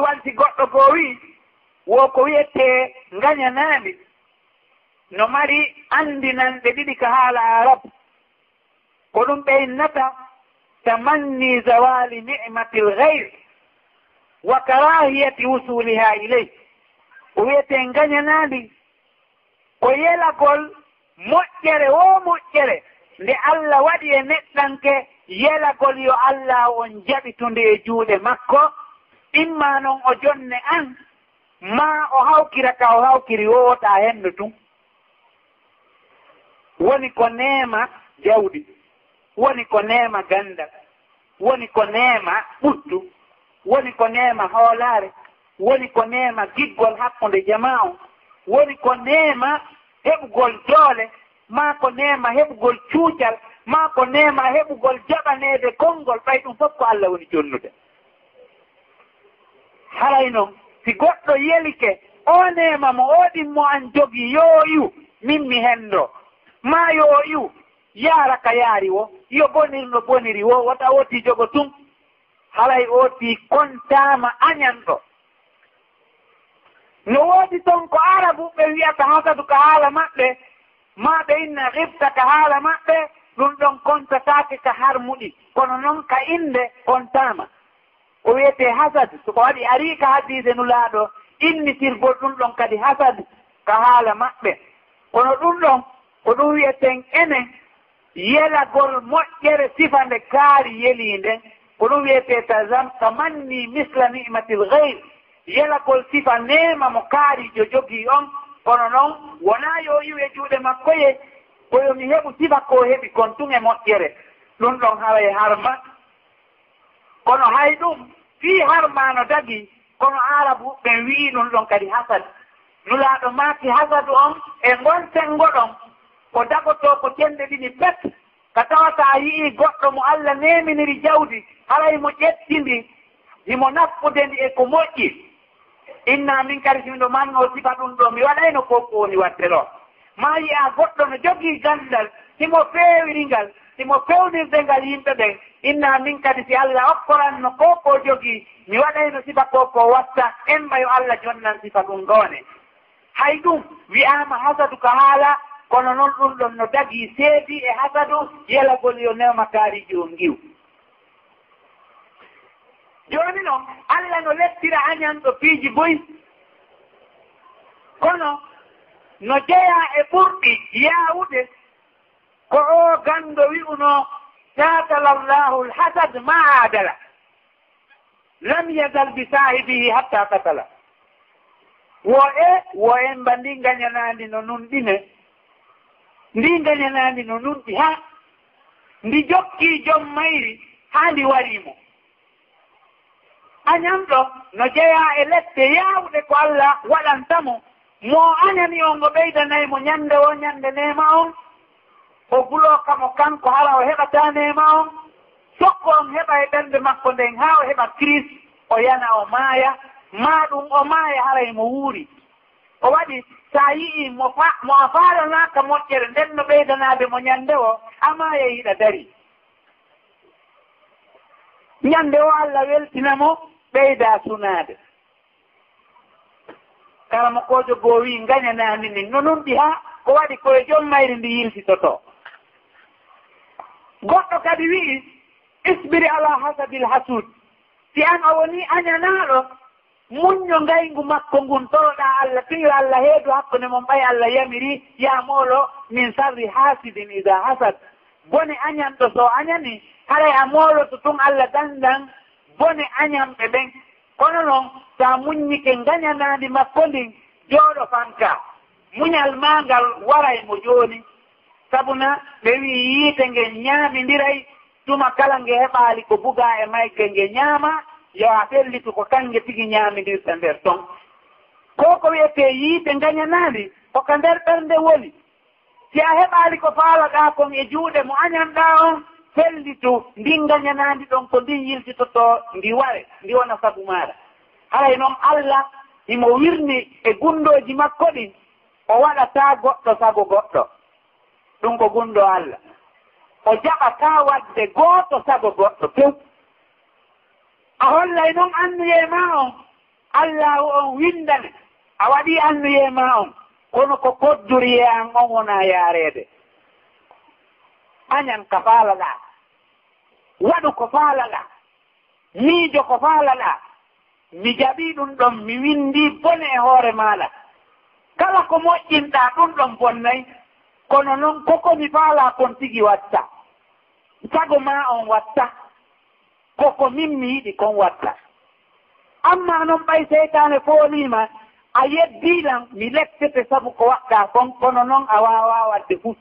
wolwanti goɗɗo goo wii wo ko wiyete gañanaami no mari anndinanɗe ɗiɗi ka haala arab. Ko ɗum ɓeynnata tamanni zawali nicmati lgayr wa karahiyati wusuliha iley ko wiyete gañanaandi ko yelagol moƴƴere wo moƴƴere nde allah waɗi e neɗɗanke yelagol yo allah on jaɓitunde e juuɗe makko. imma noon o jonne an ma o hawkira ka o hawkiri wowoɗa henndu tun. Woni ko neema jawdi woni ko neema gandal woni ko neema ɓuttu woni ko neema hoolaare woni ko neema giggol hakkunde jama o woni ko neema heɓugol doole ma ko neema heɓugol cuucal ma ko neema heɓugol jaɓaneede konngol ɓay ɗum fof ko allah woni jonnude. haray noon si goɗɗo yelike o nema mo o ɗimmo an jogii yooyu min mi henndo ma yooyu yaara ka yaari wo yo bonirno boniri wo wota woti jogo tun. Halay ooti kontaama añanɗo. No woodi toon ko arabu ɓe wiyata hasadu ka haala maɓɓe ma ɓe inna hifta ka haala maɓɓe ɗum ɗon kontataake ka harmuɗi. Kono noon ka innde kontaama. o wiyete hasad soko waɗi ari ka haddise nulaaɗo innitirgol ɗum ɗon kadi hasad ka haala maɓɓe. Kono ɗum ɗon ko ɗum wiyeten enen yelagol moƴƴere sifa nde kaari yelii nden ko ɗum wiyete tasam tamanni misla nimatil geyr yelagol sifa nema mo kaarijo jogii on. Kono noon wonaa yo yiwe juuɗe makkoye koyomi heɓu sifa ko heɓi kon tun e moƴƴere. Ɗum ɗon haray harma kono hay ɗum fii har ma dagi kono arabu ɓe wii non ɗon kadi hasad. Nulaaɗo maaki hasadu on e ngon senngo ɗon ko dagoto ko cennde ɗiɗi pet ka tawata a yii goɗɗo mo allah neminiri jawdi haray mo ƴettindi himo naffude ndi e ko moƴƴi. Inna min kadi simiɗo manno sifa ɗum ɗo mi waɗayno ko ko woni watte ɗo. Ma yiya goɗɗo no jogii ganndal himo feewiri ngal himo fewnirde ngal yimɓe ɓen inna min kadi si allah okkoranno ko ko jogii mi waɗayno sifa ko ko watta en mbayo allah jonnan sifa ɗum ɗone. Hay ɗum wi'ama hasadu ko haala kono noon ɗum ɗon no dagii seedi e hasadu yelagol yo newmakaariji um ngiw. Jooni noon allah no lettira añanɗo piiji boyi kono no jeya e ɓurɗi yaawude ko o ganndo wi'uno qatala llahu alhasad ma adala lam yazal bi sahibihi hatta katala wo e wo en mba ndi gañanaandi no nun ɗine ndi gañanaandi no nunɗi ha ndi jokkii jom mayri haa ndi wariimo añanɗo no jeyaa e lette yawɗe ko allah waɗantamo mo añani on o ɓeydanaymo ñande o ñande nema on o gulo kamo kanko hala o heɓata nema on sokko on heɓa e ɓernde makko nden ha o heɓa christ o yana o maaya ma ɗum o maaya haray mo wuuri. O waɗi sa yii mo fa mo a faalanaka moƴƴere nden no ɓeydanaade mo ñande o a maaya e yiɗa dari. Ñande o allah weltinamo ɓeyda sunaade. Kala mo kojo goo wii gañanaani nin no nunɗi ha ko waɗi koye jom mayri ndi yilsitoto goɗɗo kadi wi'i isbiri ala hasabil hasud. Si an a woni añanaaɗo muñño ngayngu makko ngun toroɗa allah piyo allah heedu hakkunde mon ɓay allah yamiri yaamoolo min sarri hasidin ida hasad. Bone añanɗo so añani haray a mooloto tun allah dandan bone añamɓe ɓen. Kono noon sa muññike ngañanaandi makko ndin jooɗo fanka. Muñal maa ngal waray mo jooni. sabuna ɓe wi yiite nge ñaamindiray tuma kala nge heɓaali ko buga e mayke nge ñaama yo a fellitu ko kange tigi ñaamindirta nder ton. Ko ko wiyete yiite gañanaandi hoko nder ɓernde woni si a heɓaali ko faalaɗaa kon e juuɗe mo añanɗaa on fellitu ndin gañanaandi ɗon ko ndin yiltitoto ndi ware ndi wona sabu maaɗa haray noon allah himo wirni e gunndooji makko ɗin o waɗataa goɗɗo sago goɗɗo. ɗum ko gunɗo allah. O jaɓa ta wadde gooto sago goɗɗo pew a hollay noon annuye ma on. Allahu on windane a waɗi annuye ma on. Kono ko kodduriye an on wona yaareede añan ka faalaɗa waɗu ko faalaɗa miijo ko faalaɗa mi jaɓi ɗum ɗon mi windi bone e hoore maɗa kala ko moƴƴinɗa ɗum ɗon bonnayi kono noon koko mi faala kon tigi watta. Sago ma on watta. Koko min mi yiɗi kon watta. Amma noon ɓay seytane foolima a yeddiɗan mi lettete sabu ko waɗɗa kon kono noon a wawa wadde fus.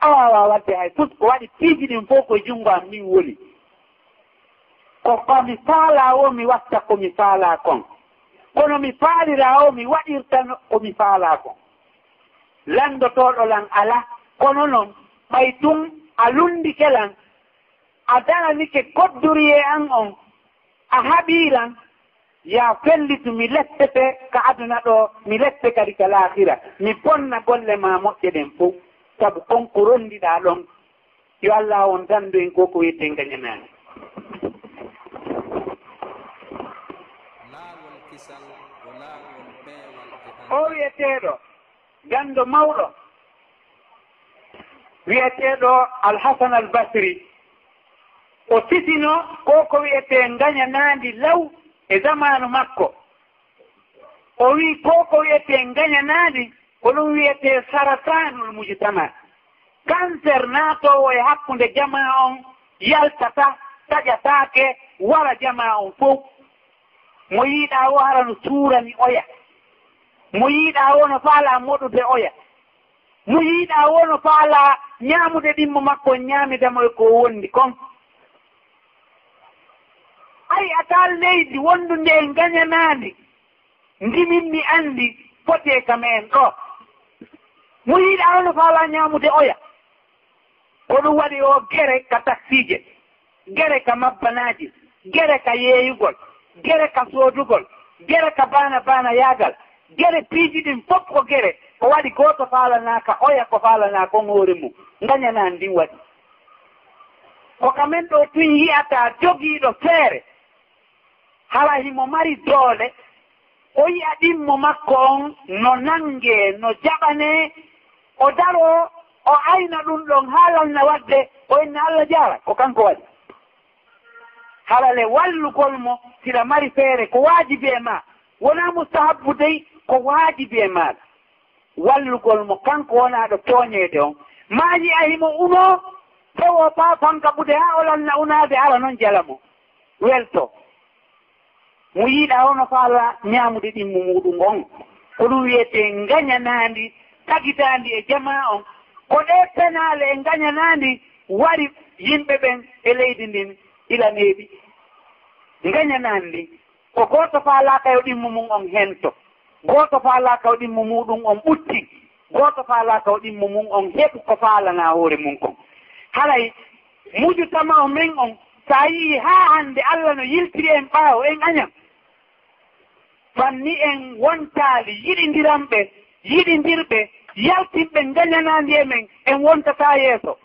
A wawa wadde hay fus ko waɗi piiji ɗin fof koye junngo am min woni. Ko komi faala o mi watta komi faala kon. Kono mi faalira o mi waɗirta komi faala kon. landotoɗo lan ala kono noon ɓay tun a lundike lan a daranike kodduriye an on a haɓiran ya fellitu mi lettete ka aduna ɗo mi lette kadi ka laahira mi bonna golle ma moƴƴe ɗen fof sabu konko rondiɗa ɗon. Yo allah on dandu en ko ko wiyeten gañanani o wiyeteɗo. ganndo mawɗo. Wiyeteeɗo alhasan albasri. O sisino ko ko wiyetee ngaña naandi law e zamanu makko. O wii ko ko wiyetee ngaña naandi ko ɗum wiyetee saratanul mujtama. Cancer naatowo e hakkunde jama on yaltata taƴataake wara jama on fof mo yiiɗaa wara no suurani oya. mo yiiɗa wono faala moɗude oya. Mo yiiɗa wono faala ñaamude ɗimmo makko ñaamidamo e ko wondi kon. Ay atal leydi wondude e gañanaandi ndimin mi anndi foti e kam en ɗo. Mo yiiɗa wono faala ñaamude oya. Ko ɗum waɗi o gere ka taxiije gere ka mabbanaaji gere ka yeeyugol gere ka soodugol gere ka baana baana yaagal. gere piiji ɗin fof ko gere ko waɗi gooto faalanaaka oya ko faalanaa kon hoore mum gañana ndin waɗi. Ko kamen ɗo tun yiyata jogiiɗo feere hara himo mari doole o yiya ɗinmo makko on no nange no jaɓane o daro o ayna ɗum ɗon haalalna waɗde o inna allah jaara ko kanko waɗi. Harale wallugol mo sira mari feere ko waajibi e ma wonaa mustahabbu dey ko waajibi e maaɗa wallugol mo kanko wonaɗo tooñeede on. Ma yiyahimo uno tewo paafon kaɓude haa olonna unaade ala noon jala mo. Welto. Mo yiiɗa ono faala ñaamude ɗimmo muɗum on. Ko ɗum wiyete gañanaandi tagitaandi e jama on. Ko ɗe penaale e gañanaandi wari yimɓe ɓen e leydi ndin ila neeɓi gañanaandi ko gooto faalaaka yo ɗimmo mum on hento. gooto goto faala kawɗinmo muɗum on ɓutti. Gooto goto faala kawɗinmo mum on heɓu ko faalanaa hoore mum kon. Haray muju tamaw men on so a yii haa hannde allah no yiltiri en ɓaawo en añam fanni en wontaali yiɗindiranɓe yiɗindirɓe yaltinɓe gañanaandi e men en wontata yeeso.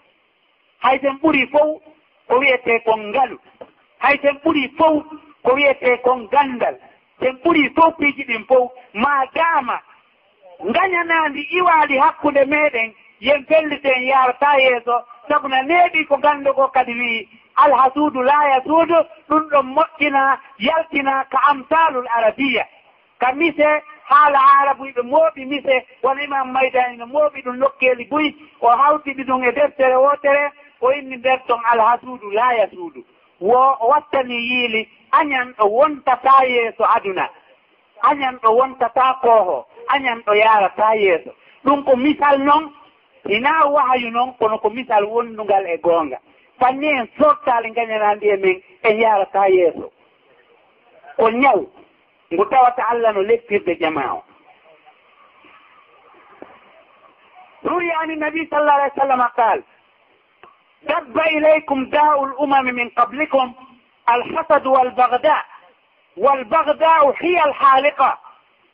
Hayten ɓuri fof ko wiyetee kon ngalu hayten ɓuri fof ko wiyetee kon ganndal ten ɓuri fof piiji ɗin fof ma ƴaama. Gañanaandi iwaali hakkunde meeɗen yen pelliten yarata yeeso. Sabu no neeɓi ko ganndo kadi wii alhasuudu laaya suudu ɗum ɗon moƴƴina yaltina ka amsalul arabiya. Ka mise haala arabu ɓe mooɓi mise wona imam maydani no mooɓi ɗum lokkeeli buy o hawtiɗi ɗum e deftere wootere o inni nder ton alhasuudu laaya suudu wo o wattani yiili añan ɗo wonta taa yeeso aduna. añan ɗo wontata kooho añan ɗo yarata yeeso. Ɗum ko misal noon hina wahayu noon kono ko misal wonndugal e goonga. Fanni en sortali gañanandi e men en yarata yeeso. Ko ñaw ngu tawata allah no leppirde jama o. روي ani nabi sallah alah w sallam قال dabba ilaykum داء الأمم min qablikum alhasadu walbagda walbagdau hiya الحالقة.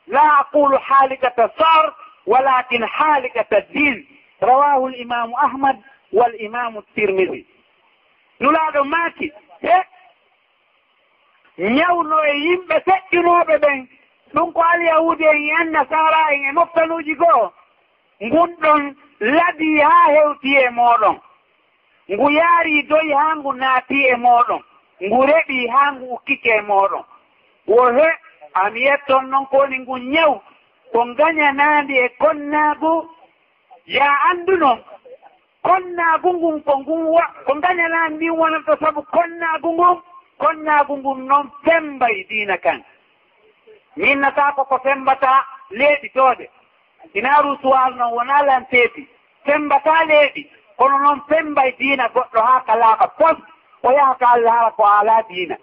la aqulu حالقة sar walakin حالقة din rawahu الإمام ahmad walimamu tirmidi nulaaɗo maaki he ñawno e yimɓe seƴƴinooɓe ɓen ɗum ko alyahudi en e annasara en e moftanuuji goo ngunɗon ladii haa hewti e mooɗon ngu yaarii doyi haa ngu naatii e mooɗon ngu reɓii haa ngu ukkike e mooɗon wo he ami yetton noon ko woni ngun ñaw ko gañanaandi e konnaagu. Ya anndu noon konnaagu ngun ko ngun wa ko gañanaan ndin wonata sabu konnaagu ngun konnaagu ngun noon fembay diina kan. Minnataako ko fembataa leeɗitoode inaaru suwaal noon wonaa lanteeti fembataa leeɗi kono noon fembay diina goɗɗo haa kalaaɓa pos o yahata allah haala ko alaa diina.